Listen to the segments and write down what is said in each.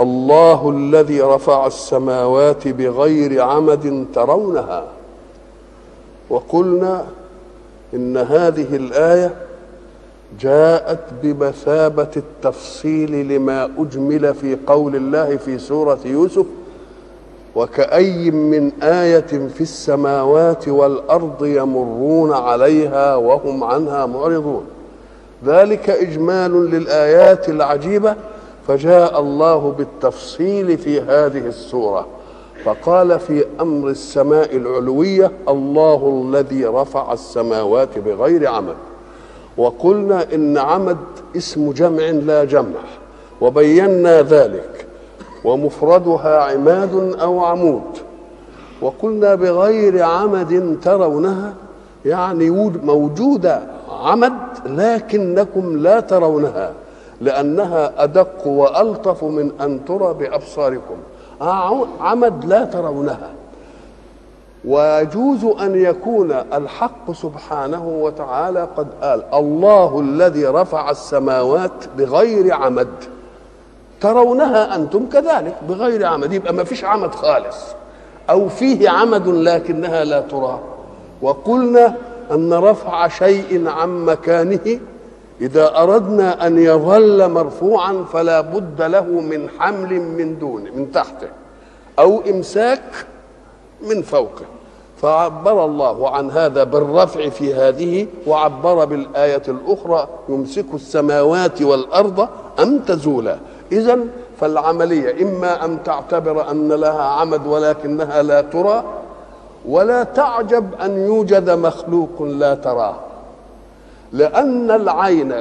الله الذي رفع السماوات بغير عمد ترونها. وقلنا إن هذه الآية جاءت بمثابة التفصيل لما أجمل في قول الله في سورة يوسف وكأي من آية في السماوات والأرض يمرون عليها وهم عنها معرضون. ذلك إجمال للآيات العجيبة فجاء الله بالتفصيل في هذه السورة فقال في أمر السماء العلوية الله الذي رفع السماوات بغير عمد. وقلنا إن عمد اسم جمع لا جمع وبينا ذلك ومفردها عماد أو عمود. وقلنا بغير عمد ترونها يعني موجوده عمد لكنكم لا ترونها. لأنها أدق وألطف من أن ترى بأبصاركم. عمد لا ترونها. ويجوز أن يكون الحق سبحانه وتعالى قد قال الله الذي رفع السماوات بغير عمد. ترونها أنتم كذلك بغير عمد. يبقى ما فيش عمد خالص. أو فيه عمد لكنها لا ترى. وقلنا أن رفع شيء عن مكانه إذا أردنا أن يظل مرفوعا فلا بد له من حمل من دونه من تحته أو إمساك من فوقه. فعبر الله عن هذا بالرفع في هذه وعبر بالآية الأخرى يمسك السماوات والأرض أم تزولا. إذا فالعملية إما أن تعتبر أن لها عمد ولكنها لا ترى ولا تعجب أن يوجد مخلوق لا تراه. لأن العين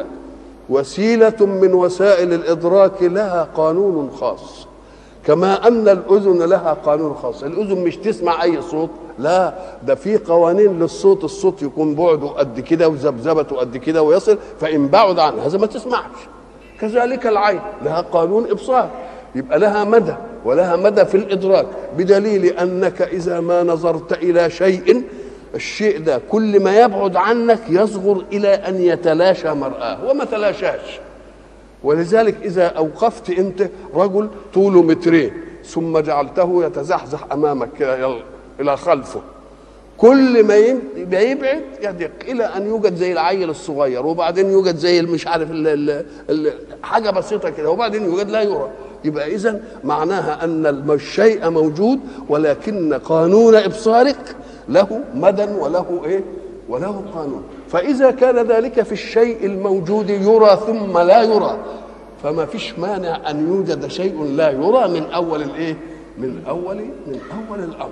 وسيلة من وسائل الإدراك لها قانون خاص. كما أن الأذن لها قانون خاص. الأذن مش تسمع أي صوت لا ده في قوانين للصوت الصوت يكون بعده قد كده وذبذبته قد كده ويصل فإن بعد عن هذا ما تسمعش. كذلك العين لها قانون إبصار. يبقى لها مدى ولها مدى في الإدراك بدليل أنك إذا ما نظرت إلى شيء الشيء ده كل ما يبعد عنك يصغر إلى أن يتلاشى مرآه وما تلاشاش. ولذلك إذا أوقفت أنت رجل طوله مترين ثم جعلته يتزحزح أمامك كده إلى خلفه. كل ما يبعد يدق إلى أن يوجد زي العيل الصغير وبعدين يوجد زي مش عارف حاجة بسيطة كده وبعدين يوجد لا يرى. يبقى اذا معناها أن الشيء موجود ولكن قانون إبصارك له مدى وله إيه؟ وله قانون. فإذا كان ذلك في الشيء الموجود يرى ثم لا يرى فما فيش مانع أن يوجد شيء لا يرى من أول الإيه؟ من اول من أول الأمر.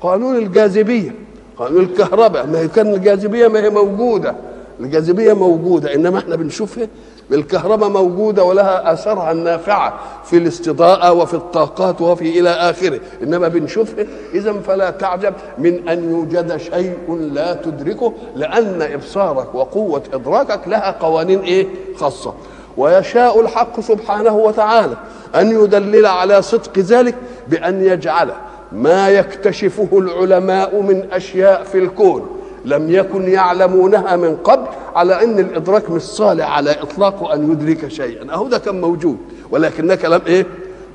قانون الجاذبية قانون الكهرباء ما هي كان الجاذبية ما هي موجودة. الجاذبية موجودة إنما إحنا بنشوفها الكهرباء موجودة ولها آثارها النافعة في الاستضاءة وفي الطاقات وفي إلى آخره. إنما بنشوفها إذا فلا تعجب من أن يوجد شيء لا تدركه لأن إبصارك وقوة إدراكك لها قوانين إيه؟ خاصة. ويشاء الحق سبحانه وتعالى أن يدلل على صدق ذلك بأن يجعل ما يكتشفه العلماء من أشياء في الكون. لم يكن يعلمونها من قبل على أن الإدراك مش صالح على اطلاقه أن يدرك شيئا. أهو ده كان موجود ولكنك لم إيه؟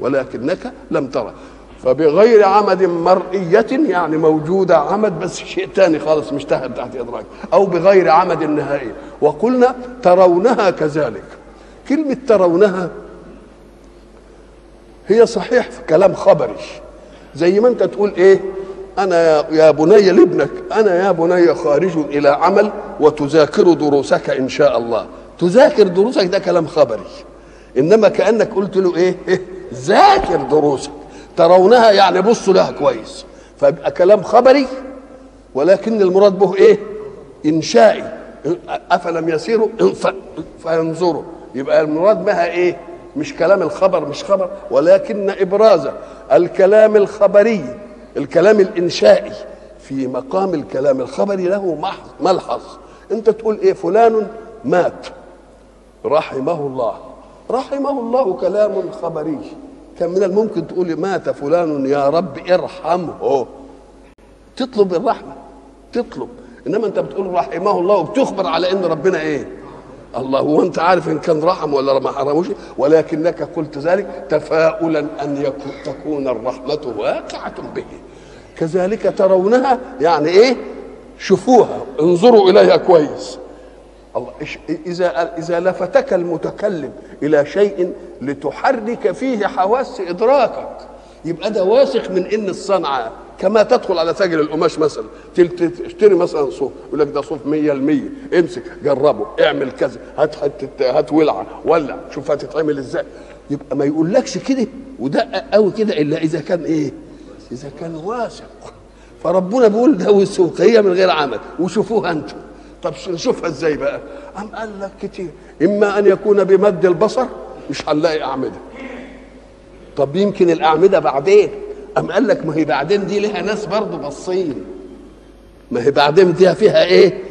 ولكنك لم ترى. فبغير عمد مرئية يعني موجودة عمد بس شيء تاني خالص مش تحت تحت إدراك. أو بغير عمد نهائي. وقلنا ترونها كذلك. كلمة ترونها هي صحيح في كلام خبري. زي ما أنت تقول إيه؟ أنا يا بني لابنك أنا يا بني خارج إلى عمل وتذاكر دروسك إن شاء الله. تذاكر دروسك ده كلام خبري. إنما كأنك قلت له إيه, إيه؟ ذاكر دروسك. ترونها يعني بصوا لها كويس. فيبقى كلام خبري ولكن المراد به إيه؟ إنشائي. أفلم يسيروا؟ فينظروا. يبقى المراد بها إيه؟ مش كلام الخبر مش خبر ولكن ابراز الكلام الخبري الكلام الإنشائي في مقام الكلام الخبري له ملحظ. أنت تقول إيه؟ فلان مات. رحمه الله. رحمه الله كلام خبري. كان من الممكن تقول مات فلان يا رب ارحمه. تطلب الرحمة. تطلب. إنما أنت بتقول رحمه الله وبتخبر على إن ربنا إيه؟ الله هو أنت عارف إن كان رحم ولا ما حرموش ولكنك قلت ذلك تفاؤلا أن تكون الرحمة واقعة به. كذلك ترونها يعني إيه؟ شوفوها انظروا إليها كويس. الله إذا إذا لفتك المتكلم إلى شيء لتحرك فيه حواس إدراكك يبقى ده واثق من إن الصنعة كما تدخل على تاجر القماش مثلا تشتري مثلا صوف يقول لك ده صوف 100% امسك جربه اعمل كذا هات هات ولعة ولع شوف هتتعمل إزاي. يبقى ما يقولكش كده ودقق قوي كده إلا إذا كان إيه؟ إذا كان واثق. فربنا بيقول ده وثوقيه من غير عمل. وشوفوها أنتم. طب نشوفها إزاي بقى؟ أم قال لك كتير. إما أن يكون بمد البصر مش هنلاقي أعمدة. طب يمكن الأعمدة بعدين؟ أم قال لك ما هي بعدين دي لها ناس برضه باصين؟ ما هي بعدين دي فيها إيه؟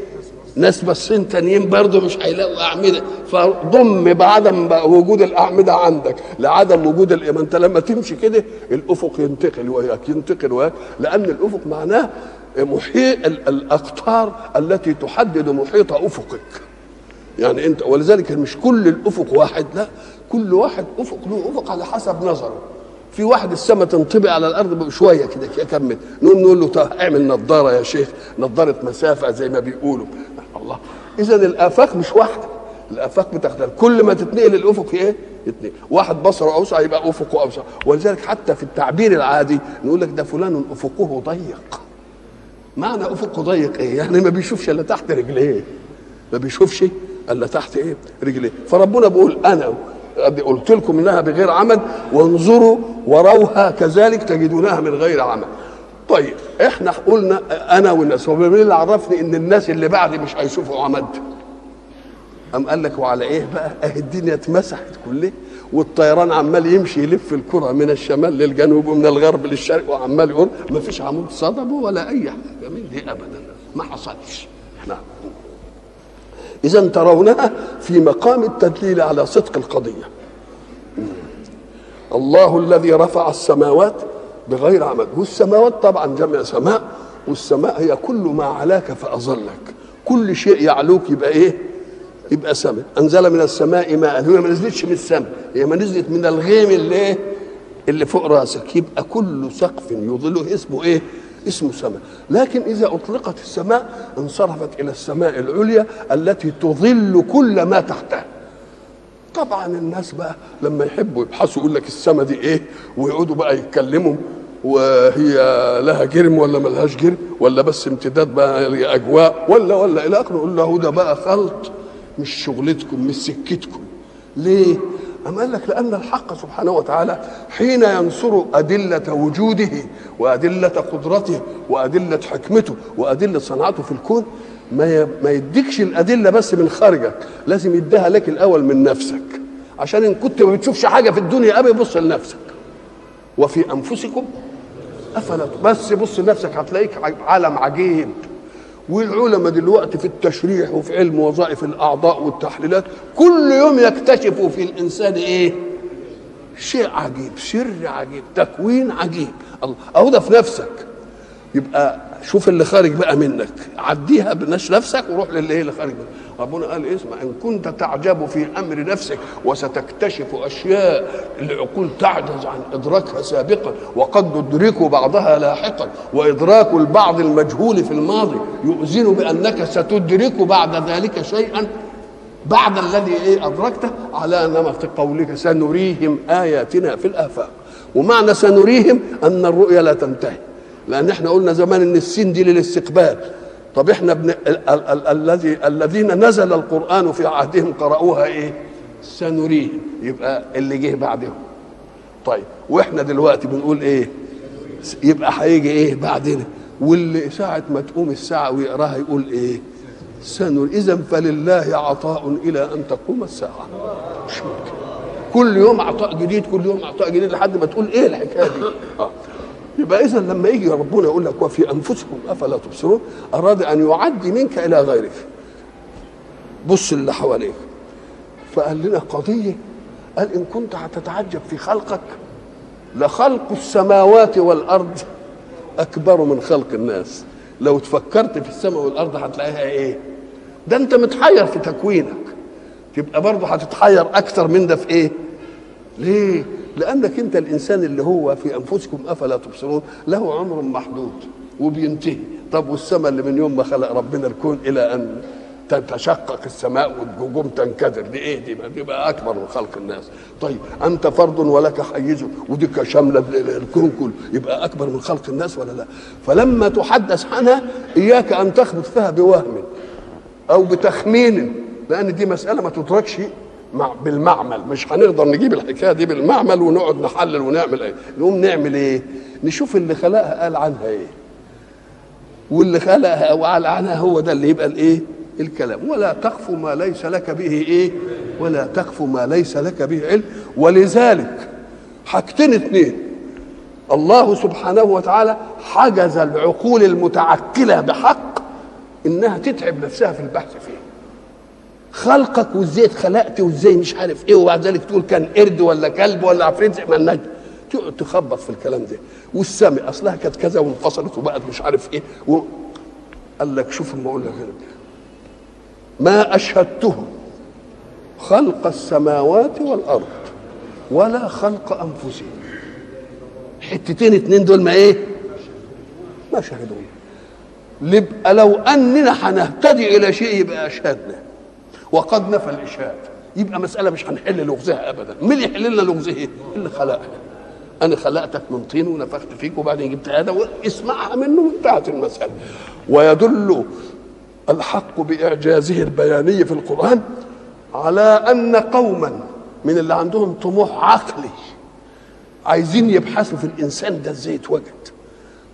ناس باصين تانيين برضه مش هيلاقوا أعمدة. فضم بعدم وجود الأعمدة عندك. لعدم وجود؟ ما أنت لما تمشي كده الأفق ينتقل وياك ينتقل وياك. لأن الأفق معناه محيط ال- الأقطار التي تحدد محيط أفقك. يعني أنت ولذلك مش كل الأفق واحد لا. كل واحد أفق له أفق على حسب نظره. في واحد السماء تنطبق على الأرض شوية كده كمل. نقول نقول له اعمل نظارة يا شيخ نظارة مسافة زي ما بيقولوا. الله. إذا الأفاق مش واحدة. الأفاق بتختلف كل ما تتنقل الأفق إيه؟ يتنقل. واحد بصره أوسع يبقى أفقه أوسع. ولذلك حتى في التعبير العادي نقول لك ده فلان أفقه ضيق. معنى أفقه ضيق إيه؟ يعني ما بيشوفش إلا تحت رجليه. ما بيشوفش إلا تحت إيه؟ رجليه. فربنا بيقول أنا قلت لكم إنها بغير عمل وانظروا وروها كذلك تجدونها من غير عمل. طيب إحنا قلنا أنا والناس هو مين اللي عرفني إن الناس اللي بعدي مش هيشوفوا عمد قام قال لك وعلى إيه بقى؟ أهي الدنيا اتمسحت كلها والطيران عمال يمشي يلف الكرة من الشمال للجنوب ومن الغرب للشرق وعمال يقول ما فيش عمود صدمة ولا أي حاجة من دي ابدا. ما حصلش. نعم. اذا ترونها في مقام التدليل على صدق القضية. الله الذي رفع السماوات بغير عمد والسماوات طبعا جمع سماء والسماء هي كل ما علاك فأظلك. كل شيء يعلوك يبقى إيه؟ يبقى سماء. أنزل من السماء ماء. هي ما نزلتش من السماء هي ما نزلت من الغيم اللي إيه؟ اللي فوق رأسك. يبقى كل سقف يظله اسمه إيه؟ اسمه سماء لكن إذا أطلقت السماء انصرفت إلى السماء العليا التي تظل كل ما تحتها. طبعا الناس بقى لما يحبوا يبحثوا يقول لك السماء دي إيه؟ ويقعدوا بقى يتكلموا وهي لها جرم ولا ملهاش جرم ولا بس امتداد بقى لأجواء ولا ولا. إلى آخره يقول له ده بقى خلط مش شغلتكم مش سكتكم. ليه؟ أم قال لك لأن الحق سبحانه وتعالى حين ينصر أدلة وجوده وأدلة قدرته وأدلة حكمته وأدلة صنعته في الكون ما ما يديكش الأدلة بس من خارجك لازم يديها لك الأول من نفسك. عشان إن كنت ما بتشوفش حاجة في الدنيا أبي بص لنفسك. وفي أنفسكم أفلا بس بص لنفسك هتلاقيك عالم عجيب والعلماء دلوقتي في التشريح وفي علم وظائف الأعضاء والتحليلات كل يوم يكتشفوا في الإنسان إيه؟ شيء عجيب سر عجيب تكوين عجيب. الله اهو ده في نفسك. يبقى شوف اللي خارج بقى منك. عديها بنفس نفسك وروح للي اللي خارج منك. ربنا قال اسمع إن كنت تعجب في أمر نفسك وستكتشف أشياء العقول تعجز عن إدراكها سابقا وقد ندرك بعضها لاحقا. وإدراك البعض المجهول في الماضي يؤذن بأنك ستدرك بعد ذلك شيئا. بعد الذي إيه أدركته على نمط قولك سنريهم آياتنا في الآفاق. ومعنى سنريهم أن الرؤيا لا تنتهي. لأن إحنا قلنا زمان إن السين دي للاستقبال. طب إحنا بن... الذي الذين نزل القرآن في عهدهم قرأوها إيه؟ سنريهم. يبقى اللي جه بعدهم. طيب وإحنا دلوقتي بنقول إيه؟ يبقى هيجي إيه بعدنا؟ واللي ساعة ما تقوم الساعة ويقراها يقول إيه؟ سنر. اذا فلله عطاء إلى أن تقوم الساعة. مش ممكن كل يوم عطاء جديد كل يوم عطاء جديد لحد ما تقول إيه الحكاية دي؟ آه. يبقى اذا لما يجي ربنا يقول لك وفي أنفسكم أفلا تبصرون أراد أن يعدي منك إلى غيرك. بص اللي حواليك. فقال لنا قضية. قال إن كنت هتتعجب في خلقك لخلق السماوات والأرض أكبر من خلق الناس. لو تفكرت في السماء والأرض هتلاقيها إيه؟ ده أنت متحير في تكوينك. تبقى برضه هتتحير أكتر من ده في إيه؟ ليه؟ لأنك أنت الإنسان اللي هو في أنفسكم أفلا تبصرون له عمر محدود وبينتهي. طب والسماء اللي من يوم ما خلق ربنا الكون إلى أن تتشقق السماء والنجوم تنكدر. دي إيه؟ دي بقى أكبر من خلق الناس. طيب أنت فرد ولك حيز ودي شامله الكون كله. يبقى أكبر من خلق الناس ولا لا؟ فلما تحدث عنها إياك أن تخبط فيها بوهم أو بتخمين لأن دي مسألة ما تدركش مع بالمعمل. مش هنقدر نجيب الحكاية دي بالمعمل ونقعد نحلل ونعمل إيه؟ نقوم نعمل إيه؟ نشوف اللي خلقها قال عنها إيه. واللي خلقها وقال عنها هو ده اللي يبقى الإيه؟ الكلام. ولا تخف ما ليس لك به إيه؟ ولا تخف ما ليس لك به علم. ولذلك حاجتين اتنين. الله سبحانه وتعالى حجز العقول المتعكله بحق إنها تتعب نفسها في البحث فيه خلقك وازاي اتخلقت وازاي مش عارف إيه وبعد ذلك تقول كان قرد ولا كلب ولا عفريت زي ما تقعد تخبط في الكلام ده. والسامع أصلها كانت كذا وانفصلت وبقت مش عارف إيه. و... قال لك شوف ما أقول لك ما اشهدتهم خلق السماوات والأرض ولا خلق أنفسهم. حتتين اتنين دول ما إيه؟ ما شهدون يبقى لو أننا هنهتدي إلى شيء يبقى أشهدنا. وقد نفى الإشهاد. يبقى مسألة مش هنحل لغزها ابدا. مين اللي يحل لنا لغزها اللي خلقها. أنا خلقتك من طين ونفخت فيك وبعدين جبت هذا واسمعها منه وانتهت المسألة. ويدل الحق بإعجازه البياني في القرآن على أن قوما من اللي عندهم طموح عقلي عايزين يبحثوا في الإنسان ده إزاي اتوجد.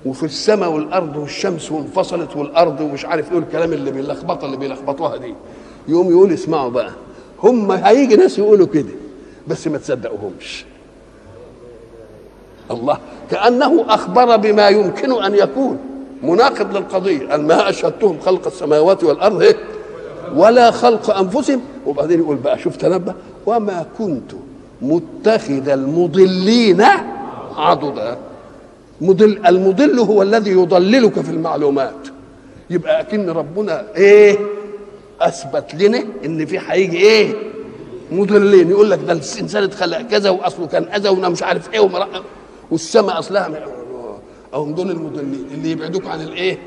وفي السماء والأرض والشمس وانفصلت والأرض ومش عارف إيه الكلام اللي بيلخبطها اللي بيلخبطوها دي. يقوم يقول اسمعوا بقى. هم هيجي ناس يقولوا كده بس ما تصدقوهمش. الله كأنه أخبر بما يمكن أن يكون. مناقض للقضية. قال ما أشهدتهم خلق السماوات والأرض إيه؟ ولا خلق أنفسهم. وبعدين يقول بقى شوف تنبه. وما كنت متخذ المضلين عضدا. مضل المضل هو الذي يضللك في المعلومات. يبقى أكن ربنا إيه؟ أثبت لنا إن في هيجي إيه؟ مضلين يقول لك ده الانسان اتخلق كذا وأصله كان أذى وأنا مش عارف إيه ومرأة والسماء أصلها أو دول المضلين اللي يبعدوك عن الإيه؟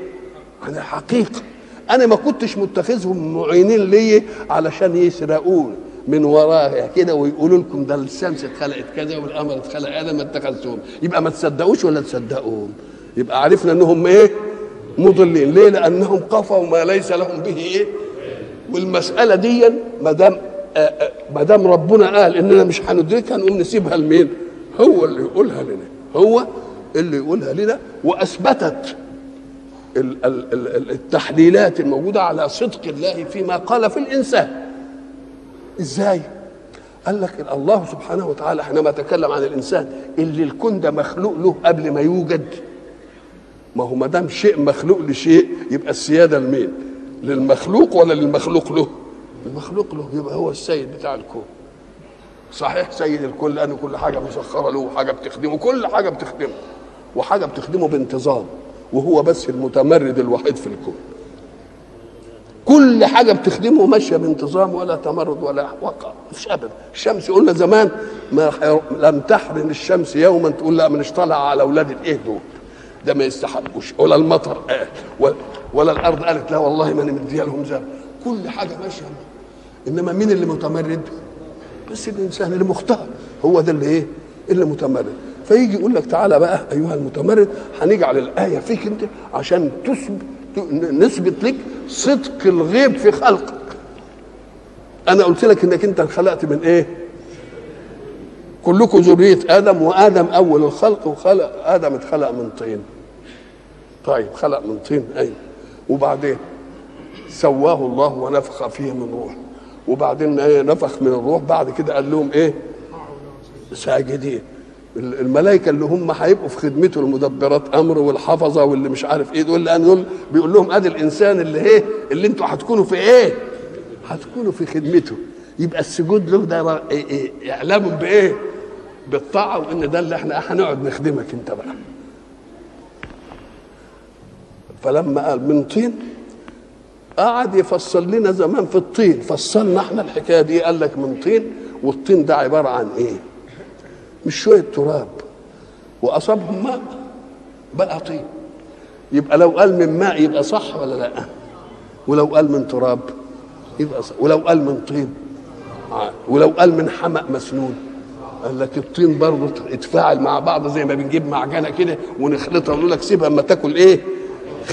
عن الحقيقة. أنا ما كنتش متخذهم معينين لي علشان يسرقون من وراها كده ويقولوا لكم ده الشمس اتخلقت كذا والقمر اتخلق أنا ما اتخذتهم. يبقى ما تصدقوش ولا تصدقوهم؟ يبقى عرفنا إنهم إيه؟ مضلين. ليه؟ لأنهم قفوا ما ليس لهم به إيه؟ والمسألة دي ما دام ما دام ربنا قال إننا مش هندركها نقوم نسيبها لمين؟ هو اللي يقولها لنا. هو اللي يقولها لنا وأثبتت التحليلات الموجودة على صدق الله فيما قال في الإنسان. إزاي؟ قال لك الله سبحانه وتعالى حينما تكلم عن الإنسان اللي الكون ده مخلوق له قبل ما يوجد. ما هو ما دام شيء مخلوق لشيء يبقى السيادة لمين؟ للمخلوق ولا للمخلوق له؟ المخلوق له يبقى هو السيد بتاع الكون. صحيح؟ سيد الكل لأنه كل حاجة مسخرة له وحاجة بتخدمه كل حاجة بتخدمه. وحاجة بتخدمه بانتظام وهو بس المتمرد الوحيد في الكون. كل حاجة بتخدمه ماشية بانتظام ولا تمرد ولا وقع. مفيش ابدا الشمس قلنا زمان ما لم تحرم الشمس يوما تقول لا من طلع على أولاد الإيه دول؟ ده ما يستحقوش. ولا المطر قال ولا الأرض قالت لا والله ما مديها لهم زرع كل حاجة ماشية إنما مين اللي متمرد؟ بس الإنسان اللي مختار. هو ده اللي إيه؟ اللي متمرد. فيجي يقول لك تعالى بقى أيها المتمرد هنجعل الآية فيك أنت عشان تثبت نثبت لك صدق الغيب في خلقك. أنا قلت لك إنك أنت خلقت من إيه؟ كلكم ذرية آدم وآدم أول الخلق وخلق آدم اتخلق من طين. طيب خلق من طين أيوه وبعدين سواه الله ونفخ فيه من روح. وبعدين إيه نفخ من الروح. بعد كده قال لهم إيه؟ ساجدين. الملائكة اللي هم هيبقوا في خدمته المدبرات أمر والحفظة واللي مش عارف إيه دول لأن دول بيقول لهم أدي الإنسان اللي إيه؟ اللي أنتوا هتكونوا في إيه؟ هتكونوا في خدمته. يبقى السجود له ده إيه إيه إعلام بإيه؟ بالطاعة وإن ده اللي إحنا هنقعد نخدمك أنت بقى. فلما قال من طين قعد يفصل لنا زمان في الطين فصلنا إحنا الحكاية دي قال لك من طين والطين ده عبارة عن إيه؟ مش شوية تراب وأصابهم ماء بقى طين يبقى لو قال من ماء يبقى صح ولا لأ؟ ولو قال من تراب يبقى صح ولو قال من طين ولو قال من حمأ مسنون قال لك الطين برضه اتفاعل مع بعض زي ما بنجيب معجنة كده ونخلطها ونقول لك سيبها أما تاكل إيه؟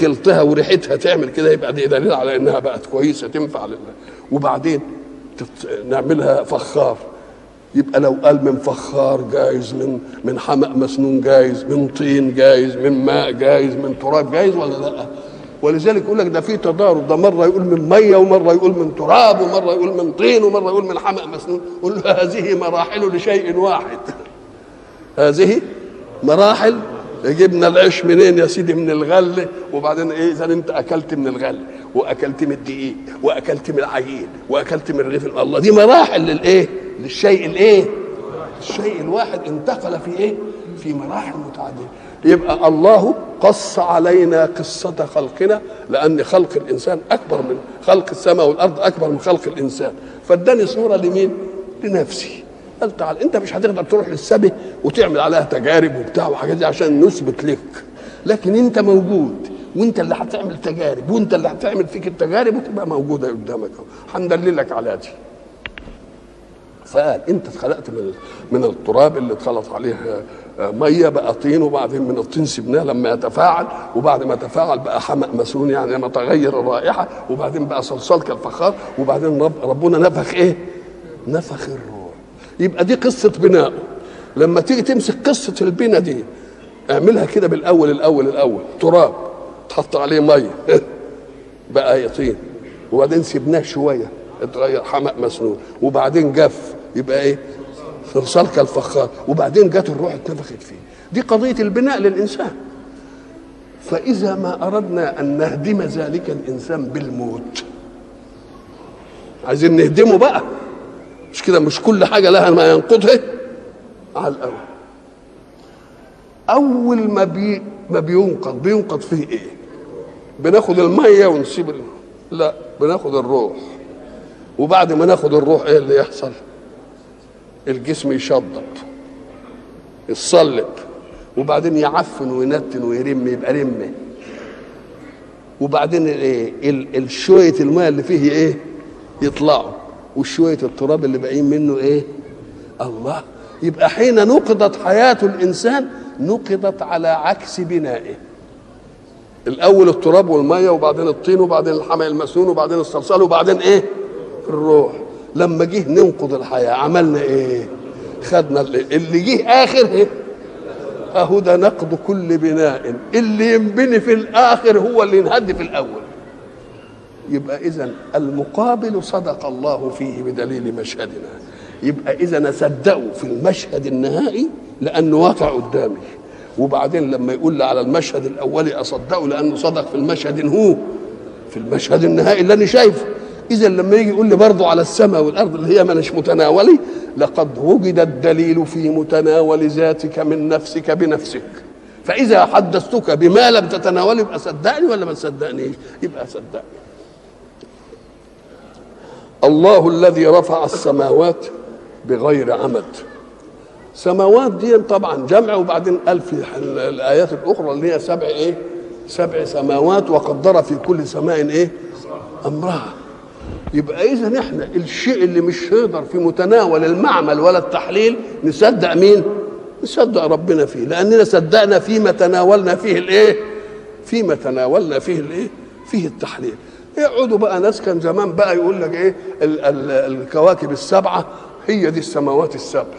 خلطها وريحتها تعمل كده يبقى دي دليل على إنها بقت كويسة تنفع لله وبعدين نعملها فخار. يبقى لو قال من فخار جايز من من حمأ مسنون جايز من طين جايز من ماء جايز من تراب جايز ولا لأ؟ ولذلك يقول لك ده في تضارب ده مرة يقول من مية ومرة يقول من تراب ومرة يقول من طين ومرة يقول من حمأ مسنون. له هذه مراحل لشيء واحد. هذه مراحل جبنا العيش منين يا سيدي؟ من الغله وبعدين إيه؟ إذا أنت أكلت من الغله وأكلت من الدقيق وأكلت من العجين وأكلت من رغيف الله. دي مراحل للإيه؟ للشيء الإيه؟ الشيء الواحد انتقل في إيه؟ في مراحل متعددة. يبقى الله قص علينا قصة خلقنا لأن خلق الإنسان أكبر من خلق السماء والأرض أكبر من خلق الإنسان. فاداني صورة لمين؟ لنفسي. قال تعال انت مش هتقدر تروح للسبي وتعمل عليها تجارب وبتاع وحاجات دي عشان نثبت لك. لكن انت موجود وانت اللي هتعمل تجارب وانت اللي هتعمل فيك التجارب وتبقى موجودة قدامك هندللك على دي. فقال انت اتخلقت من من التراب اللي اتخلط عليه مية بقى طين وبعدين من الطين سبناه لما يتفاعل وبعد ما تفاعل بقى حمأ مسنون يعني لما تغير الرائحة وبعدين بقى صلصال كالفخار وبعدين رب ربنا نفخ إيه؟ نفخ الروح. يبقى دي قصة بناء. لما تيجي تمسك قصة البناء دي اعملها كده بالأول الأول الأول. تراب تحط عليه مية. بقى يطين. وبعدين سيبناه شوية اتغير حمأ مسنون. وبعدين جف. يبقى إيه؟ صلصال كالفخار وبعدين جت الروح اتنفخت فيه. دي قضية البناء للإنسان. فإذا ما أردنا أن نهدم ذلك الإنسان بالموت عايزين نهدمه بقى. مش كده مش كل حاجة لها ما ينقضها على الأول. أول ما بي ما بينقض بينقض فيه إيه؟ بناخد المية ونسيب ال... لا بناخد الروح. وبعد ما ناخد الروح إيه اللي يحصل؟ الجسم يشضط يتصلب وبعدين يعفن وينتن ويرم يبقى رمه وبعدين الايه الشويه الماء اللي فيه إيه؟ يطلعوا. وشوية التراب اللي باقيين منه إيه؟ الله. يبقى حين نقضت حياة الإنسان نقضت على عكس بنائه. الأول التراب والمية وبعدين الطين وبعدين الحمى المسنون وبعدين الصلصال وبعدين إيه؟ الروح. لما جه ننقض الحياة عملنا إيه؟ خدنا اللي جه آخر إيه؟ أهو ده نقض كل بناء. اللي ينبني في الآخر هو اللي ينهد في الأول. يبقى اذا المقابل صدق الله فيه بدليل مشهدنا. يبقى اذا اصدقه في المشهد النهائي لأنه واقع قدامي. وبعدين لما يقول لي على المشهد الاولي أصدقه لأنه صدق في المشهد هو. في المشهد النهائي اللي أنا شايفه. اذا لما يجي يقول لي برضه على السماء والأرض اللي هي مش متناولي لقد وجد الدليل في متناول ذاتك من نفسك بنفسك. فإذا حدثتك بما لم تتناوله يبقى صدقني ولا ما تصدقنيش يبقى صدقني. الله الذي رفع السماوات بغير عمد. سماوات دي طبعا جمع وبعدين قال في الآيات الأخرى اللي هي سبع إيه؟ سبع سماوات وقدر في كل سماء إيه؟ أمرها. يبقى اذا إحنا الشيء اللي مش هيقدر في متناول المعمل ولا التحليل نصدق مين؟ نصدق ربنا فيه. لأننا صدقنا فيما تناولنا فيه الإيه؟ فيما تناولنا فيه الإيه؟ فيه التحليل. يقعدوا بقى ناس كان زمان بقى يقول لك إيه؟ ال ال الكواكب السبعة هي دي السماوات السبع.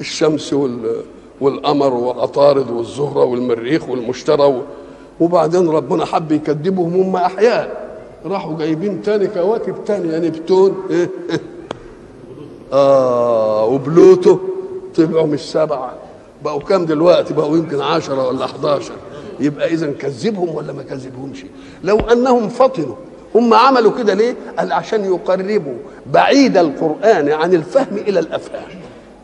الشمس وال والقمر وعطارد والزهرة والمريخ والمشتري وبعدين ربنا حب يكذبهم هم أحياء. راحوا جايبين تاني كواكب تانية نبتون إيه؟ آه وبلوتو طلعوا مش سبعة. بقوا كام دلوقتي؟ بقوا يمكن عشرة ولا 11 يبقى إذا كذبهم ولا ما كذبهمش؟ لو أنهم فطنوا هم عملوا كده ليه؟ قال عشان يقربوا بعيد القرآن عن الفهم إلى الأفهام.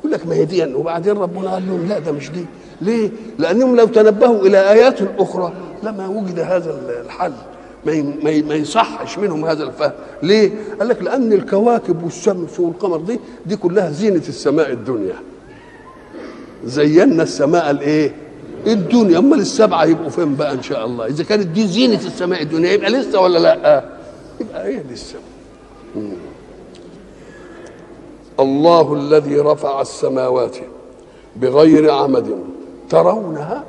يقول لك ما هي دي وبعدين ربنا قال لهم لا ده مش دي. ليه؟ لأنهم لو تنبهوا إلى آيات أخرى لما وجد هذا الحل. ما ما يصحش منهم هذا الفهم. ليه؟ قال لك لأن الكواكب والشمس والقمر دي دي كلها زينة السماء الدنيا. زينا السماء الإيه؟ الدنيا أمال السبعة يبقوا فين بقى إن شاء الله؟ إذا كانت دي زينة السماء الدنيا يبقى لسه ولا لا؟ يبقى إيه لسه؟ الله الذي رفع السماوات بغير عمد. ترونها؟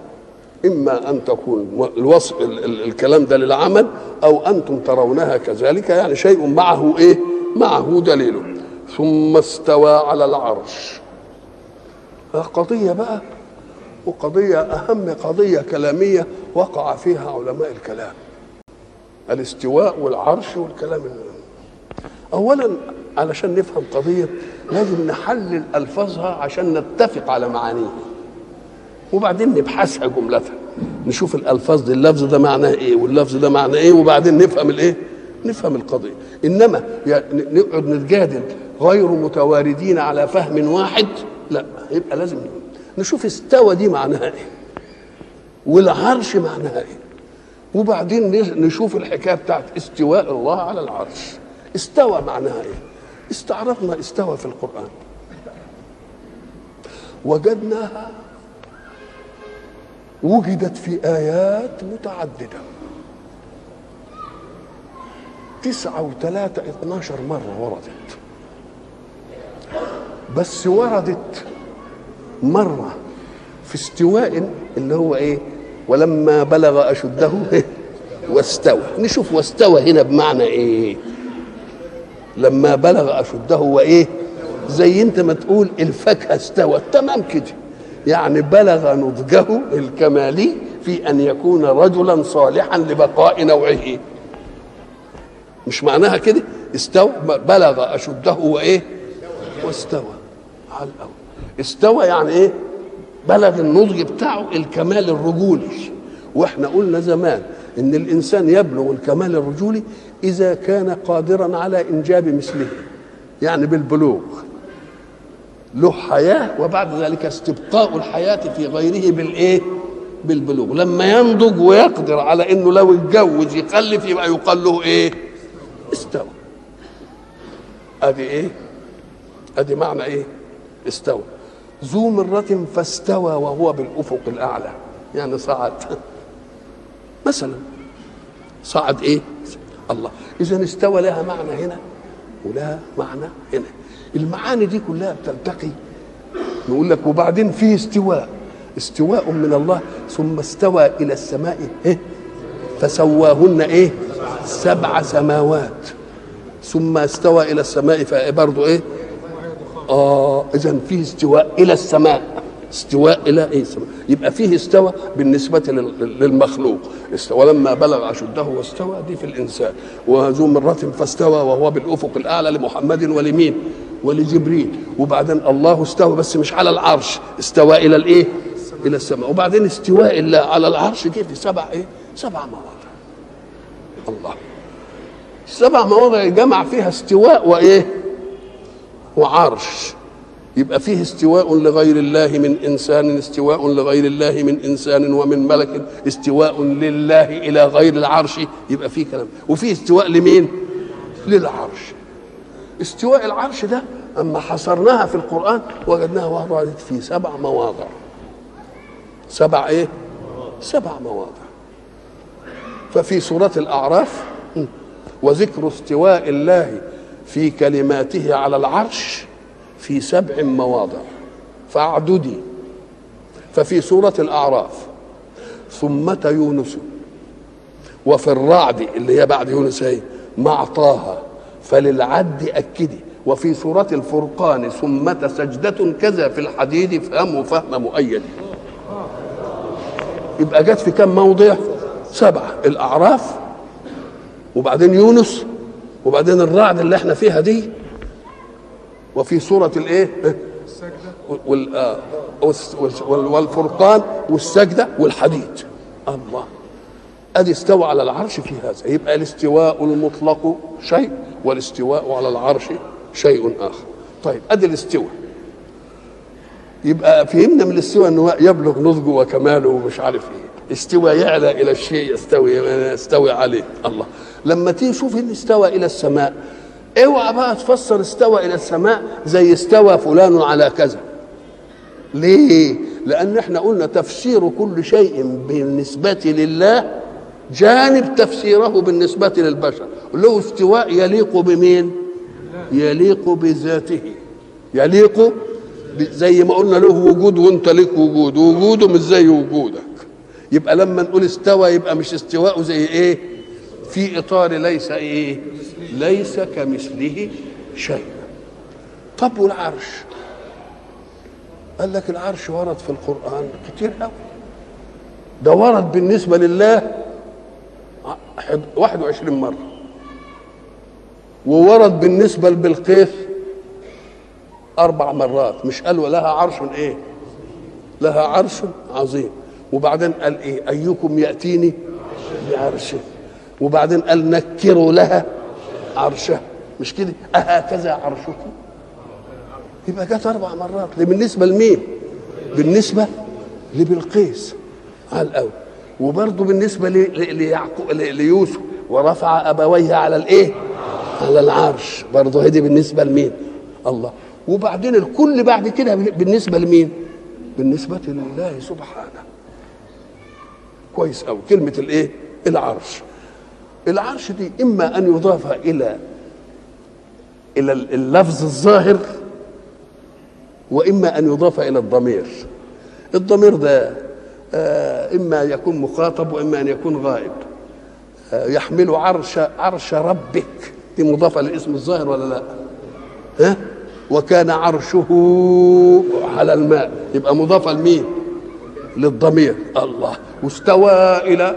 إما أن تكون الوصف الكلام ده للعمل أو أنتم ترونها كذلك يعني شيء معه إيه؟ معه دليل ثم استوى على العرش. قضية بقى. وقضيه أهم قضية كلامية وقع فيها علماء الكلام. الاستواء والعرش والكلام اولا علشان نفهم قضية لازم نحلل ألفاظها عشان نتفق على معانيها. وبعدين نبحثها جملة نشوف الألفاظ دي اللفظ ده معناه إيه؟ واللفظ ده معناه إيه؟ وبعدين نفهم الإيه؟ نفهم القضية. إنما نقعد نتجادل غير متواردين على فهم واحد؟ لا يبقى لازم نشوف استوى دي معناها إيه والعرش معناها إيه. وبعدين نشوف الحكاية بتاعت استواء الله على العرش. استوى معناها إيه. استعرضنا استوى في القرآن. وجدناها وجدت في آيات متعددة. تسعة وثلاثة اتناشر مرة وردت. بس وردت. مرة في استواء اللي هو إيه؟ ولما بلغ أشده واستوى. نشوف واستوى هنا بمعنى إيه؟ لما بلغ أشده وإيه؟ زي أنت ما تقول الفاكهة استوت. تمام كده. يعني بلغ نضجه الكمالي في أن يكون رجلا صالحا لبقاء نوعه. مش معناها كده؟ استوى بلغ أشده وإيه؟ واستوى. على الأول. استوى يعني إيه؟ بلغ النضج بتاعه الكمال الرجولي. وإحنا قلنا زمان إن الإنسان يبلغ الكمال الرجولي إذا كان قادرا على إنجاب مثله يعني بالبلوغ. له حياة وبعد ذلك استبقاء الحياة في غيره بالإيه؟ بالبلوغ. لما ينضج ويقدر على إنه لو اتجوز يخلف يبقى يقال له إيه؟ استوى. أدي إيه؟ أدي معنى إيه؟ استوى. ذو مرة فاستوى وهو بالأفق الأعلى. يعني صعد. مثلا. صعد إيه؟ الله. إذا استوى لها معنى هنا ولها معنى هنا. المعاني دي كلها بتلتقي. نقول لك وبعدين في استواء. استواء من الله. ثم استوى إلى السماء. إيه؟ فسواهن إيه؟ سبع سماوات. ثم استوى إلى السماء. فبرضه إيه؟ آه اذا فيه استواء إلى السماء. استواء إلى إيه السماء يبقى فيه استوى بالنسبة للمخلوق. استوى لما بلغ أشده واستوى دي في الإنسان. وذو مرة فاستوى وهو بالأفق الأعلى لمحمد ولمين؟ ولجبريل. وبعدين الله استوى بس مش على العرش. استوى إلى الإيه؟ إلى السماء. وبعدين استواء الله على العرش دي في سبع إيه؟ سبع مواضع. الله. سبع مواضع جمع فيها استواء وإيه؟ وعرش. يبقى فيه استواء لغير الله من إنسان استواء لغير الله من إنسان ومن ملك استواء لله إلى غير العرش. يبقى فيه كلام. وفيه استواء لمين؟ للعرش. استواء العرش ده أما حصرناها في القرآن وجدناها وردت في سبع مواضع. سبع إيه؟ سبع مواضع. ففي سورة الأعراف وذكر استواء الله في كلماته على العرش في سبع مواضع. فاعددي. ففي سورة الأعراف ثمة يونس وفي الرعد اللي هي بعد يونس هي مع طه فللعد أكدي. وفي سورة الفرقان ثمة سجدة كذا في الحديد فهم فهم مؤيد. يبقى جت في كم موضع؟ سبعة. الأعراف وبعدين يونس. وبعدين الرعد اللي إحنا فيها دي وفي سورة الايه؟ وال آه، والفرقان والسجدة والحديد. الله. أدي استوى على العرش في هذا. يبقى الاستواء المطلق شيء والاستواء على العرش شيء آخر. طيب أدي الاستواء. يبقى فهمنا من الاستواء إنه يبلغ نضجه وكماله ومش عارف إيه. استوى يعلى إلى الشيء يستوي يستوي عليه. الله. لما تيجي تشوف إن استوى إلى السماء اوعى بقى تفسر استوى إلى السماء زي استوى فلان على كذا. ليه؟ لأن إحنا قلنا تفسير كل شيء بالنسبة لله جانب تفسيره بالنسبة للبشر. له استواء يليق بمين؟ يليق بذاته. يليق زي ما قلنا له وجود وانت لك وجود وجوده مش زي وجودك. يبقى لما نقول استوى يبقى مش استواء زي إيه؟ في إطار ليس إيه؟ ليس كمثله شيء. طب والعرش؟ قال لك العرش ورد في القرآن كتير قوي. ده ورد بالنسبة لله ع- حد- 21 مرة. وورد بالنسبة لبلقيس أربع مرات. مش قال ولها عرش إيه؟ لها عرش عظيم. وبعدين قال إيه؟ أيكم يأتيني بعرشه. وبعدين قال نكروا لها عرشها. مش كده؟ أهكذا عرشكم يبقى جت أربع مرات. ده بالنسبة لمين؟ بالنسبة لبلقيس على الأول. وبرضه ل- ليعقوب ليوسف. ورفع أبويه على الإيه؟ على العرش. برضه هدي بالنسبة لمين؟ الله. وبعدين الكل بعد كده بالنسبة لمين؟ بالنسبة لله سبحانه. كويس قوي كلمة الإيه؟ العرش. العرش دي إما أن يضاف إلى إلى اللفظ الظاهر وإما أن يضاف إلى الضمير. الضمير ده آه، إما يكون مخاطب وإما أن يكون غائب. آه، يحمل عرش عرش ربك. دي مضافة للاسم الظاهر ولا لا؟ ها؟ وكان عرشه على الماء. يبقى مضافة لمين؟ للضمير. الله. واستوى إلى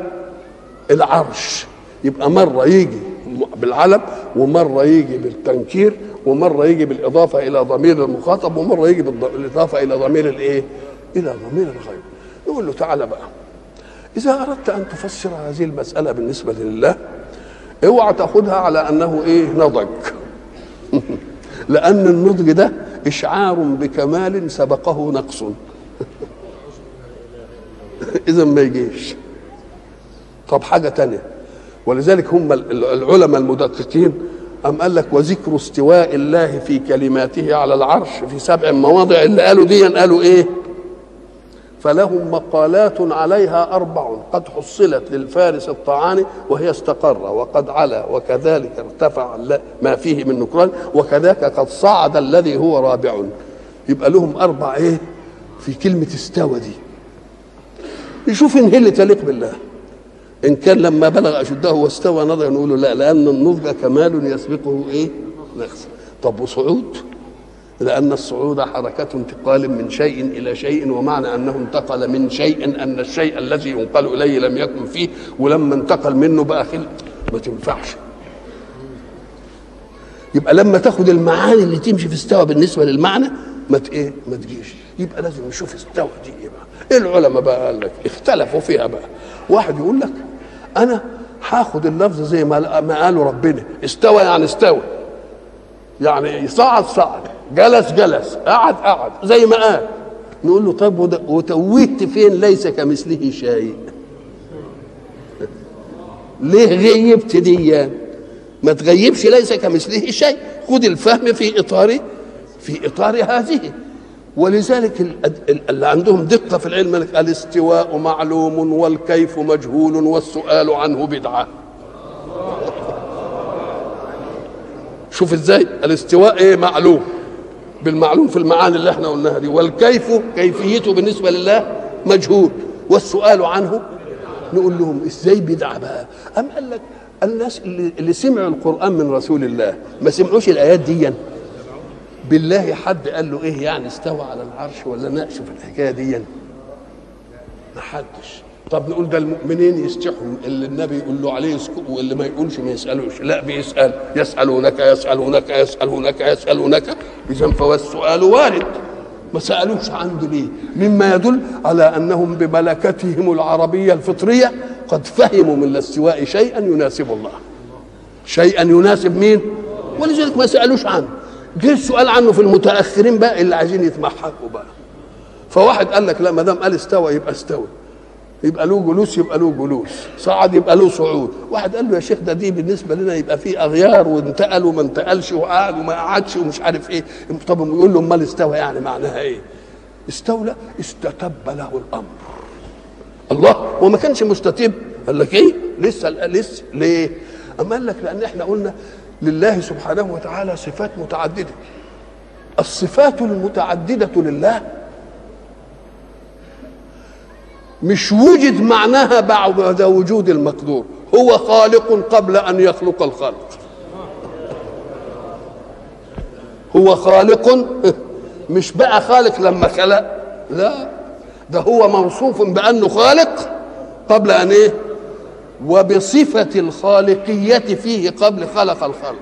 العرش. يبقى مرة يجي بالعلم ومرة يجي بالتنكير ومرة يجي بالإضافة إلى ضمير المخاطب ومرة يجي بالإضافة إلى ضمير الإيه؟ إلى ضمير الغيب. يقول له تعالى بقى إذا أردت أن تفسر هذه المسألة بالنسبة لله اوعى تأخذها على أنه إيه؟ نضج. لأن النضج ده إشعار بكمال سبقه نقص. إذا ما يجيش. طب حاجة تانية ولذلك هم ال- العلماء المدققين أم قال لك وذكر استواء الله في كلماته على العرش في سبع مواضع اللي قالوا دي قالوا إيه؟ فلهم مقالات عليها أربع قد حصلت للفارس الطعان وهي استقر وقد علا وكذلك ارتفع ما فيه من نكران وكذاك قد صعد الذي هو رابع. يبقى لهم أربع إيه؟ في كلمة استوى دي. يشوف إن هي اللي تليق بالله. إن كان لما بلغ أشده واستوى نضج نقول له لا لأن النضج كمال يسبقه إيه؟ نقص. طب وصعود؟ لأن الصعود حركة انتقال من شيء إلى شيء ومعنى أنه انتقل من شيء أن الشيء الذي ينقل إليه لم يكن فيه ولما انتقل منه بقى خل ما تنفعش. يبقى لما تاخد المعاني اللي تمشي في استوى بالنسبة للمعنى ما إيه؟ ما تجيش. يبقى لازم نشوف استوى دي. العلماء بقى قال لك اختلفوا فيها بقى. واحد يقول لك أنا هاخد اللفظ زي ما ما قالوا ربنا استوى يعني استوى. يعني صعد صعد جلس جلس قعد قعد زي ما قال. نقول له وده- وتوهت فين؟ ليس كمثله شيء. ليه غيبت دي ما تغيبش ليس كمثله شيء. خد الفهم في اطار في إطار هذه. ولذلك ال- ال- اللي عندهم دقة في العلم الاستواء معلوم والكيف مجهول والسؤال عنه بدعة. شوف إزاي الاستواء إيه معلوم؟ بالمعلوم في المعاني اللي إحنا قلناها دي. والكيف كيفيته بالنسبة لله مجهول والسؤال عنه نقول لهم إزاي بدعة بقى؟ أم قال لك الناس اللي, اللي سمعوا القرآن من رسول الله ما سمعوش الآيات دي بالله حد قال له إيه يعني استوى على العرش ولا ناقشه في الحكاية دي؟ ما حدش. طب نقول ده المؤمنين يستحوا اللي النبي يقول له عليه يسكت واللي ما يقولش ما يسألوش. لا بيسأل. يسألونك يسألونك يسألونك يسألونك. إذا فهو السؤال وارد. ما سألوش عنده ليه؟ مما يدل على أنهم بملكتهم العربية الفطرية قد فهموا من الاستواء شيئا يناسب الله. شيئا يناسب مين؟ ولذلك ما سألوش عنه. جه السؤال عنه في المتأخرين بقى اللي عايزين يتمحكوا بقى. فواحد قال لك لا ما دام قال استوى يبقى استوى. يبقى له جلوس يبقى له جلوس. صعد يبقى له صعود. واحد قال له يا شيخ ده دي بالنسبة لنا يبقى فيه أغيار وانتقل وما انتقلش وقعد وما قعدش ومش عارف إيه. طب يقول له أمال استوى يعني معناها إيه؟ استولى استتب له الأمر. الله هو ما كانش مستتب؟ قال لك إيه؟ لسه لسه ليه؟ أما قال لك لأن إحنا قلنا لله سبحانه وتعالى صفات متعددة. الصفات المتعددة لله مش وجد معناها بعد وجود المقدور. هو خالق قبل أن يخلق الخلق. هو خالق مش بقى خالق لما خلق. لا ده هو موصوف بأنه خالق قبل أن إيه؟ وبصفة الخالقية فيه قبل خلق الخلق.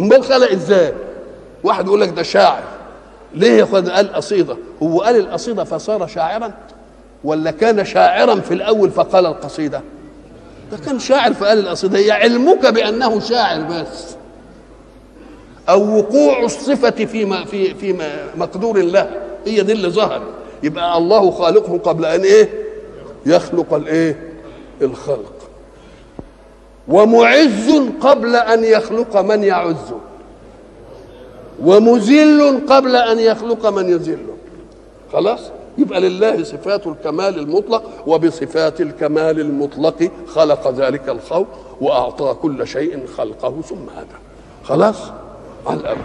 امال خلق إزاي؟ واحد يقول لك ده شاعر. ليه قال قصيدة. هو قال القصيدة فصار شاعرا؟ ولا كان شاعرا في الأول فقال القصيدة؟ ده كان شاعر فقال القصيدة. هي علمك بأنه شاعر بس. أو وقوع الصفة في في في مقدور الله. هي دي اللي ظهر يبقى الله خالقه قبل أن إيه؟ يخلق الإيه؟ الخلق. ومعز قبل أن يخلق من يعزه ومذل قبل أن يخلق من يذله خلاص؟ يبقى لله صفات الكمال المطلق وبصفات الكمال المطلق خلق ذلك الخلق وأعطى كل شيء خلقه ثم هدى. خلاص؟ على الأمر.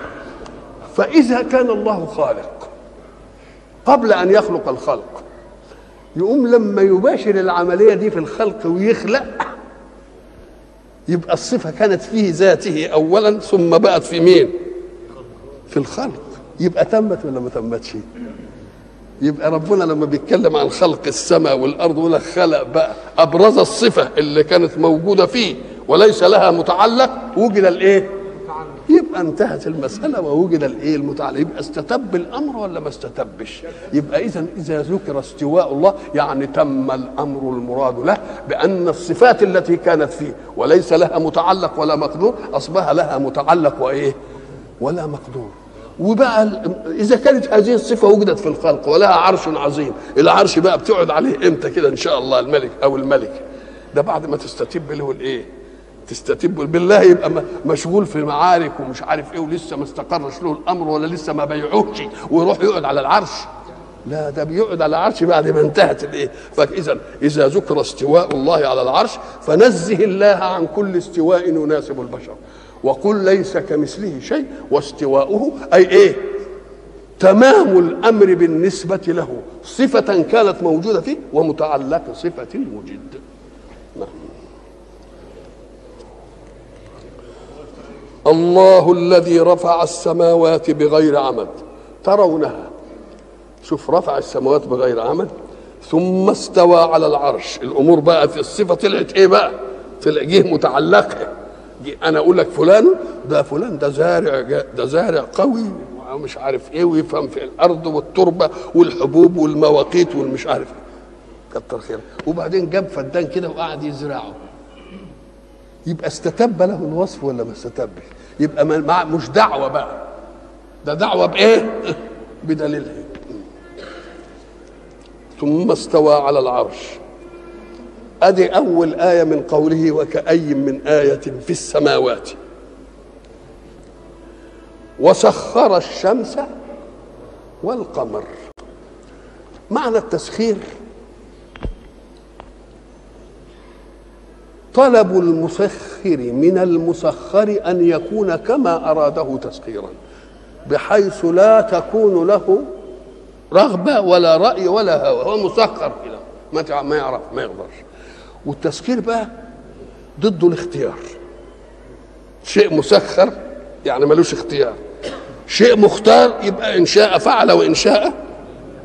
فإذا كان الله خالق قبل أن يخلق الخلق يقوم لما يباشر العملية دي في الخلق ويخلق يبقى الصفة كانت فيه ذاته اولا ثم بقت في مين؟ في الخلق. يبقى تمت ولا ما تمتش؟ يبقى ربنا لما بيتكلم عن خلق السماء والأرض لك خلق بقى. أبرز الصفة اللي كانت موجودة فيه وليس لها متعلق وجد الإيه؟ يبقى انتهت المسألة ووجد الإيه المتعلق. يبقى استتب الأمر ولا ما استتبش؟ يبقى إذا إذا ذكر استواء الله يعني تم الأمر المراد له بأن الصفات التي كانت فيه وليس لها متعلق ولا مقدور أصبح لها متعلق وإيه؟ ولا مقدور. وبقى إذا كانت هذه الصفة وجدت في الخلق ولها عرش عظيم العرش بقى بتقعد عليه إمتى كده إن شاء الله الملك أو الملك؟ ده بعد ما تستتب له الإيه؟ تستتب بالله يبقى مشغول في معارك ومش عارف إيه ولسه ما استقرش له الأمر ولا لسه ما بيعوش ويروح يقعد على العرش. لا ده بيقعد على العرش بعد ما انتهت الإيه؟ فاذا إذا ذكر استواء الله على العرش فنزه الله عن كل استواء يناسب البشر. وقل ليس كمثله شيء واستواؤه أي إيه؟ تمام الأمر بالنسبة له صفة كانت موجودة فيه ومتعلق صفة وجد الله الذي رفع السماوات بغير عمد. ترونها. شوف رفع السماوات بغير عمد ثم استوى على العرش. الأمور بقى في الصفة طلعت إيه بقى؟ طلع جه متعلقه أنا أقول لك فلان ده فلان ده زارع ده زارع قوي مش عارف إيه ويفهم في الأرض والتربة والحبوب والمواقيت والمش عارف إيه. كتر خير. وبعدين جاب فدان كده وقعد يزرعه. يبقى استتب له الوصف ولا ما استتبش؟ يبقى مع مش دعوة بقى. ده دعوة بإيه؟ بدليلها ثم استوى على العرش. أدي أول آية من قوله وكأي من آية في السماوات. وسخر الشمس والقمر. معنى التسخير طلب المسخر من المسخر أن يكون كما أراده تسخيرا بحيث لا تكون له رغبة ولا رأي ولا هوى. هو مسخر كده ما ما يعرف ما يقدرش. والتسخير بقى ضده الاختيار. شيء مسخر يعني ملوش اختيار. شيء مختار يبقى إن شاء فعل وإن شاء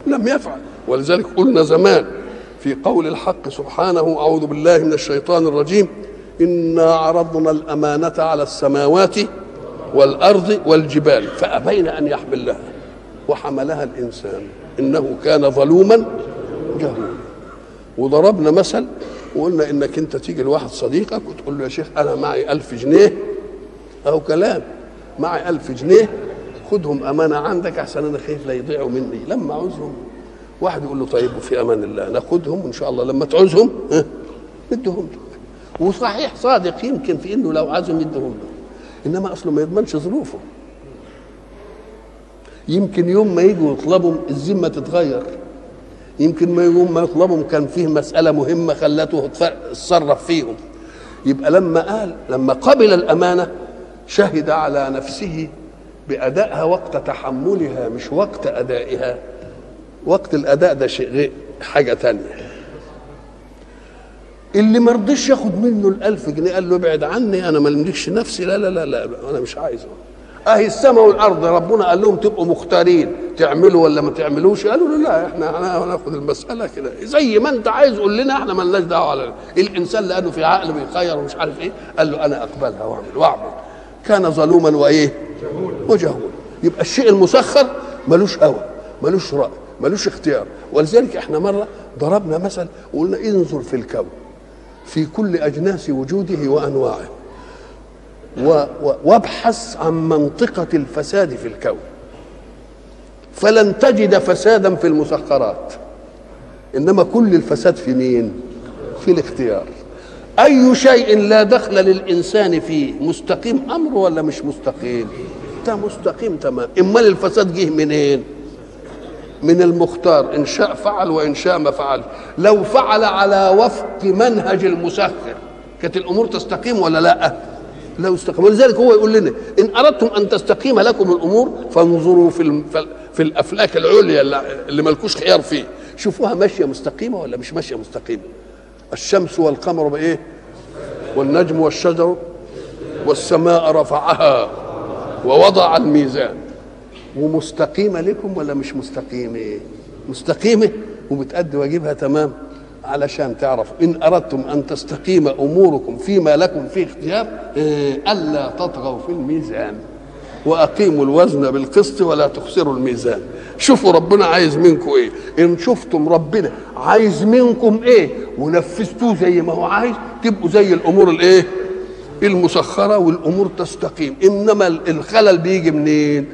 لم يفعل. ولذلك قلنا زمان في قول الحق. سبحانه أعوذ بالله من الشيطان الرجيم. إنا عرضنا الأمانة على السماوات والأرض والجبال فأبين أن يحملنها وحملها الإنسان. إنه كان ظلوما جهولا. وضربنا مثل وقلنا إنك أنت تيجي لواحد صديقك وتقول له يا شيخ أنا معي ألف جنيه. أو كلام. معي ألف جنيه خدهم أمانة عندك عشان أنا خايف لا يضيعوا مني. لما عاوزهم واحد يقول له طيب وفي أمان الله ناخدهم وإن شاء الله لما تعوزهم ندهم. لك وصحيح صادق يمكن في إنه لو عايزهم يدهم. له إنما أصله ما يضمنش ظروفه. يمكن يوم ما يجوا يطلبوا الذمة تتغير. يمكن ما يوم ما يطلبهم كان فيه مسألة مهمة خلته يتصرف فيهم. يبقى لما قال لما قبل الأمانة شهد على نفسه بأدائها وقت تحملها مش وقت أدائها. وقت الأداء ده شيء غير حاجة تانية. اللي ما رضيش ياخد منه الألف جنيه قال له ابعد عني أنا ما أملكش نفسي. لا لا لا لا أنا مش عايزه. أهي السماء والأرض ربنا قال لهم تبقوا مختارين تعملوا ولا ما تعملوش؟ قالوا له لا إحنا هناخد المسألة كده. زي ما أنت عايز قول لنا إحنا مالناش دعوة على الإنسان لأنه في عقل بيخير ومش عارف إيه قال له أنا أقبلها وأعمل وأعمل. كان ظلوما وإيه؟ وجهولا يبقى الشيء المسخر ملوش هوى ملوش رأي. ملوش اختيار ولذلك إحنا مرة ضربنا مثل وقلنا انظر في الكون في كل أجناس وجوده وأنواعه وابحث عن منطقة الفساد في الكون فلن تجد فسادا في المسخرات إنما كل الفساد في مين؟ في الاختيار أي شيء لا دخل للإنسان فيه مستقيم أمره ولا مش مستقيم؟ ده مستقيم تمام أمال الفساد جه منين؟ من المختار إن شاء فعل وإن شاء ما فعل. لو فعل على وفق منهج المسخر كانت الأمور تستقيم ولا؟ لا؟ استقيم. ولذلك هو يقول لنا إن أردتم أن تستقيم لكم الأمور فانظروا في في الأفلاك العليا اللي ملكوش خيار فيه. شوفوها ماشية مستقيمة ولا مش ماشية مستقيمة؟ الشمس والقمر بايه والنجم والشجر والسماء رفعها ووضع الميزان. ومستقيمة لكم ولا مش مستقيمة؟ مستقيمة وبتأدي واجبها تمام علشان تعرفوا. إن أردتم أن تستقيم أموركم فيما لكم فيه اختيار إيه ألا تطغوا في الميزان. وأقيموا الوزن بالقسط ولا تخسروا الميزان. شوفوا ربنا عايز منكم إيه؟ إن شفتم ربنا عايز منكم إيه؟ ونفذتوه زي ما هو عايز تبقوا زي الأمور الإيه؟ المسخرة والأمور تستقيم. إنما الخلل بيجي منين؟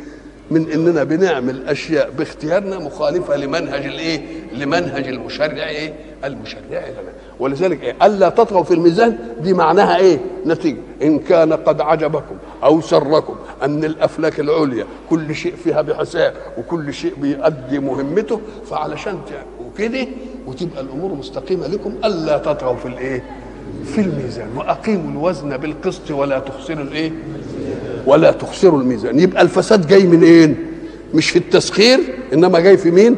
من إننا بنعمل أشياء باختيارنا مخالفة لمنهج الإيه؟ لمنهج المشرع إيه؟ المشرع. لنا ولذلك إيه؟ ألا تطغوا في الميزان دي معناها إيه؟ نتيجة. إن كان قد عجبكم أو سركم أن الأفلاك العليا كل شيء فيها بحساب وكل شيء بيؤدي مهمته فعلشان وكده وتبقى الأمور مستقيمة لكم ألا تطغوا في الإيه؟ في الميزان. وأقيموا الوزن بالقسط ولا تخسروا الإيه؟ ولا تخسروا الميزان. يبقى الفساد جاي من إيه مش في التسخير إنما جاي في مين؟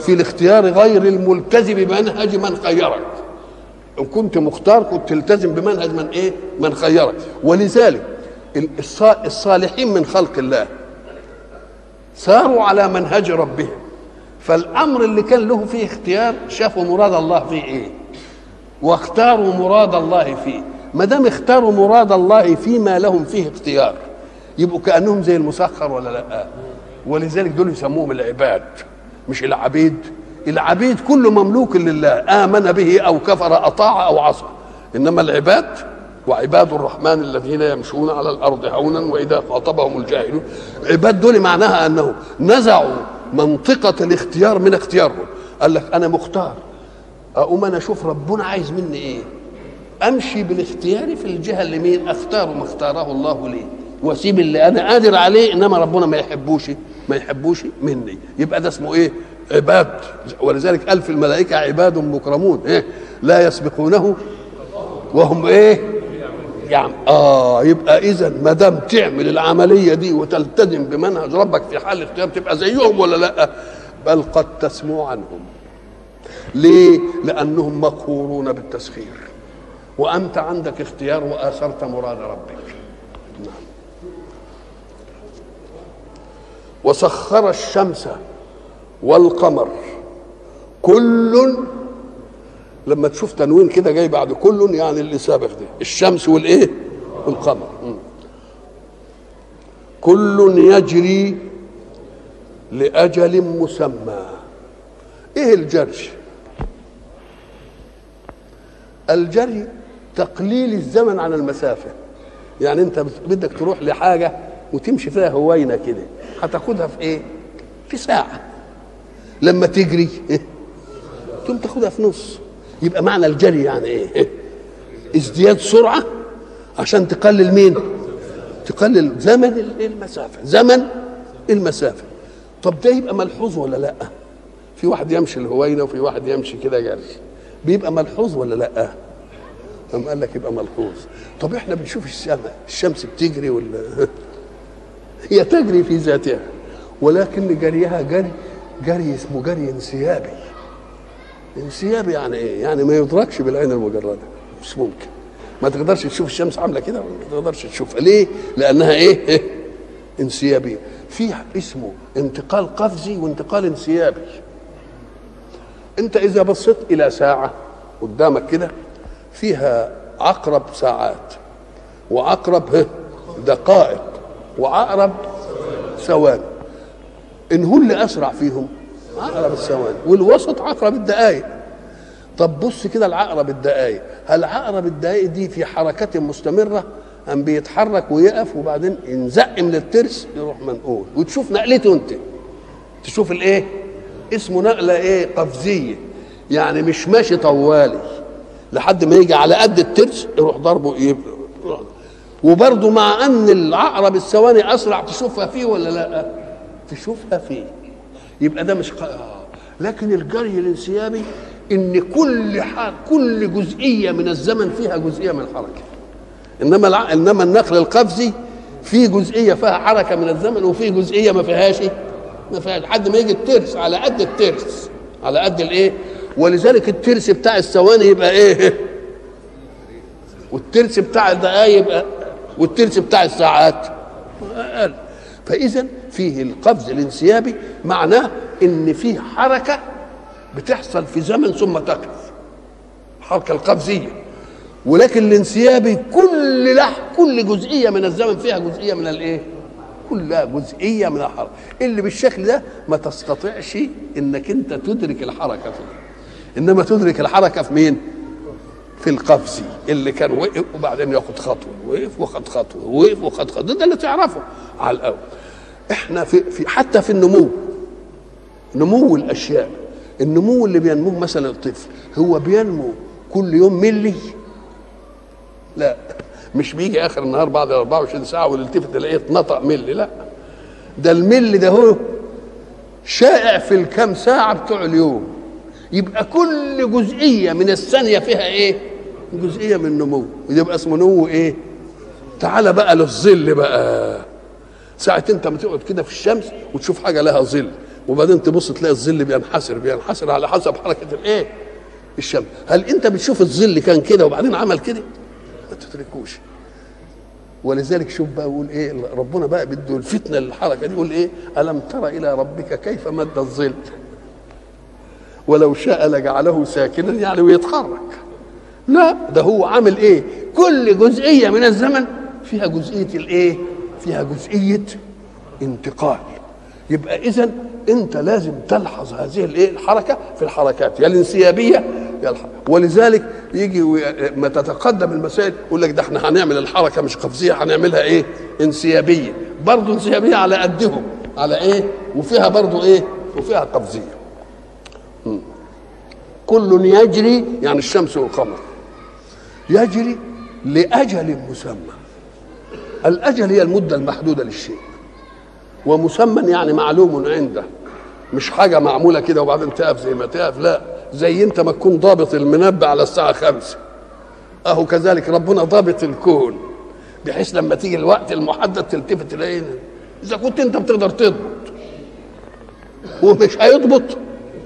في الاختيار غير الملتزم بمنهج من خيرك. إن كنت مختار كنت تلتزم بمنهج من إيه؟ من خيرك. ولذلك الصالحين من خلق الله ساروا على منهج ربهم. فالأمر اللي كان له فيه اختيار شافوا مراد الله فيه إيه؟ واختاروا مراد الله فيه. ما دام اختاروا مراد الله فيما لهم فيه اختيار يبقوا كأنهم زي المسخر ولا لأ؟ ولذلك دول يسموهم العباد مش العبيد. العبيد كله مملوك لله آمن به أو كفر أطاع أو عصى. إنما العباد وعباد الرحمن الذين يمشون على الأرض هونا وإذا خاطبهم الجاهلون. عباد دول معناها أنه نزعوا منطقة الاختيار من اختيارهم. قال لك أنا مختار. أقوم أنا أشوف ربنا عايز مني إيه؟ أمشي بالاختيار في الجهة اللي مين أختار ما اختاره الله لي. وأسيب اللي أنا قادر عليه إنما ربنا ما يحبوش ما يحبوش مني. يبقى ده اسمه إيه؟ عباد. ولذلك قال في الملائكة عباد مكرمون. إيه؟ لا يسبقونه. وهم إيه؟ يعني آه يبقى إذا ما دام تعمل العملية دي وتلتزم بمنهج ربك في حال الاختيار تبقى زيهم ولا لأ؟ بل قد تسمو عنهم. ليه؟ لأنهم مقهورون بالتسخير. وأنت عندك اختيار وآثرت مراد ربك. نعم. وسخر الشمس والقمر. كل لما تشوف تنوين كده جاي بعد كل يعني اللي سابق ده الشمس والإيه؟ والقمر. كل يجري لأجل مسمى. إيه الجري؟ الجري تقليل الزمن عن المسافة. يعني انت بدك تروح لحاجة وتمشي فيها هوينة كده. هتاخدها في إيه؟ في ساعة. لما تجري إيه؟ تقوم تاخدها في نص. يبقى معنى الجري يعني إيه؟ ازدياد سرعة عشان تقلل مين؟ تقلل زمن المسافة. زمن المسافة. طب ده يبقى ملحوظ ولا لأ؟ في واحد يمشي الهوينة وفي واحد يمشي كده جري. بيبقى ملحوظ ولا لأ؟ قام قال لك يبقى ملحوظ. طب إحنا بنشوف السماء الشمس بتجري ولا هي تجري في ذاتها ولكن جريها جري جري اسمه جري انسيابي. انسيابي يعني إيه؟ يعني ما يدركش بالعين المجردة. مش ممكن. ما تقدرش تشوف الشمس عاملة كده ما تقدرش تشوفها. ليه؟ لأنها إيه؟ انسيابية. في اسمه انتقال قفزي وانتقال انسيابي. أنت إذا بصيت إلى ساعة قدامك كده فيها عقرب ساعات وعقرب دقائق وعقرب ثواني إن هو اللي أسرع فيهم عقرب الثواني والوسط عقرب الدقائق طب بص كده العقرب الدقائق هل عقرب الدقائق دي في حركة مستمرة؟ أم بيتحرك ويقف وبعدين ينزق من الترس يروح منقول. وتشوف نقلته أنت. تشوف الإيه؟ اسمه نقلة إيه؟ قفزية. يعني مش ماشي طوالي. لحد ما يجي على قد الترس يروح ضربه يبقى وبرضه مع أن العقرب الثواني أسرع تشوفها فيه ولا لأ؟ تشوفها فيه. يبقى ده مش ق... لكن الجري الانسيابي إن كل حاجة كل جزئية من الزمن فيها جزئية من الحركة. إنما الع... إنما النقل القفزي في جزئية فيها حركة من الزمن وفي جزئية ما فيهاش ما فيهاش. لحد ما يجي الترس على قد الترس. على قد الإيه؟ ولذلك الترس بتاع الثواني يبقى إيه؟ والترس بتاع الدقايق يبقى والترس بتاع الساعات أقل. فاذا فيه القفز الانسيابي معناه إن فيه حركة بتحصل في زمن ثم تقف الحركه القفزيه ولكن الانسيابي كل لح كل جزئية من الزمن فيها جزئية من الإيه؟ كلها جزئية من الحركة. اللي بالشكل ده ما تستطيعش إنك أنت تدرك الحركة فيه إنما تدرك الحركة في مين؟ في القفزي اللي كان وقف وبعدين ياخد خطوة وقف وخد خطوة وقف وخد خطوة. ده اللي تعرفه على الأول. إحنا في, في حتى في النمو نمو الأشياء. النمو اللي بينموه مثلا الطفل هو بينمو كل يوم ملي. لا مش بيجي آخر النهار بعد 24 ساعة والتفت تلاقيه اتنطق ملي لا. ده الملي ده هو شائع في الكام ساعة بتوع اليوم. يبقى كل جزئية من الثانية فيها إيه؟ جزئية من النمو. يبقى اسمه نمو إيه؟ تعال بقى للظل بقى. ساعة أنت ما تقعد كده في الشمس وتشوف حاجة لها ظل وبعدين تبص تلاقي الظل بينحسر بينحسر على حسب حركة الإيه؟ الشمس. هل أنت بتشوف الظل كان كده وبعدين عمل كده؟ ما تتركوش. ولذلك شوف بقى يقول إيه؟ ربنا بقى بده الفتنة للحركه دي يقول إيه؟ ألم تر إلى ربك كيف مد الظل؟ ولو شاء لجعله ساكنا يعني ويتحرك. لا ده هو عامل إيه؟ كل جزئية من الزمن فيها جزئية الإيه؟ فيها جزئية انتقال. يبقى اذا أنت لازم تلحظ هذه الإيه؟ الحركة في الحركات يا الانسيابية يا الحركة. ولذلك يجي ما تتقدم المسائل يقول لك ده إحنا هنعمل الحركة مش قفزية هنعملها إيه؟ انسيابية. برضه انسيابية على قدهم على إيه؟ وفيها برضه إيه؟ وفيها قفزية. كل يجري يعني الشمس والقمر. يجري لأجل مسمى. الأجل هي المدة المحدودة للشيء. ومسمى يعني معلوم عنده. مش حاجة معمولة كده وبعدين تقف زي ما تقف لا. زي انت ما تكون ضابط المنبه على الساعة خمسة. أهو كذلك ربنا ضابط الكون. بحيث لما تيجي الوقت المحدد تلتفت تلاقيه إذا كنت أنت بتقدر تضبط. ومش هيضبط.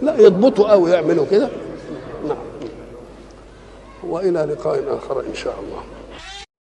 لا يضبطوا قوي يعملوا كده. وإلى لقاء آخر إن شاء الله.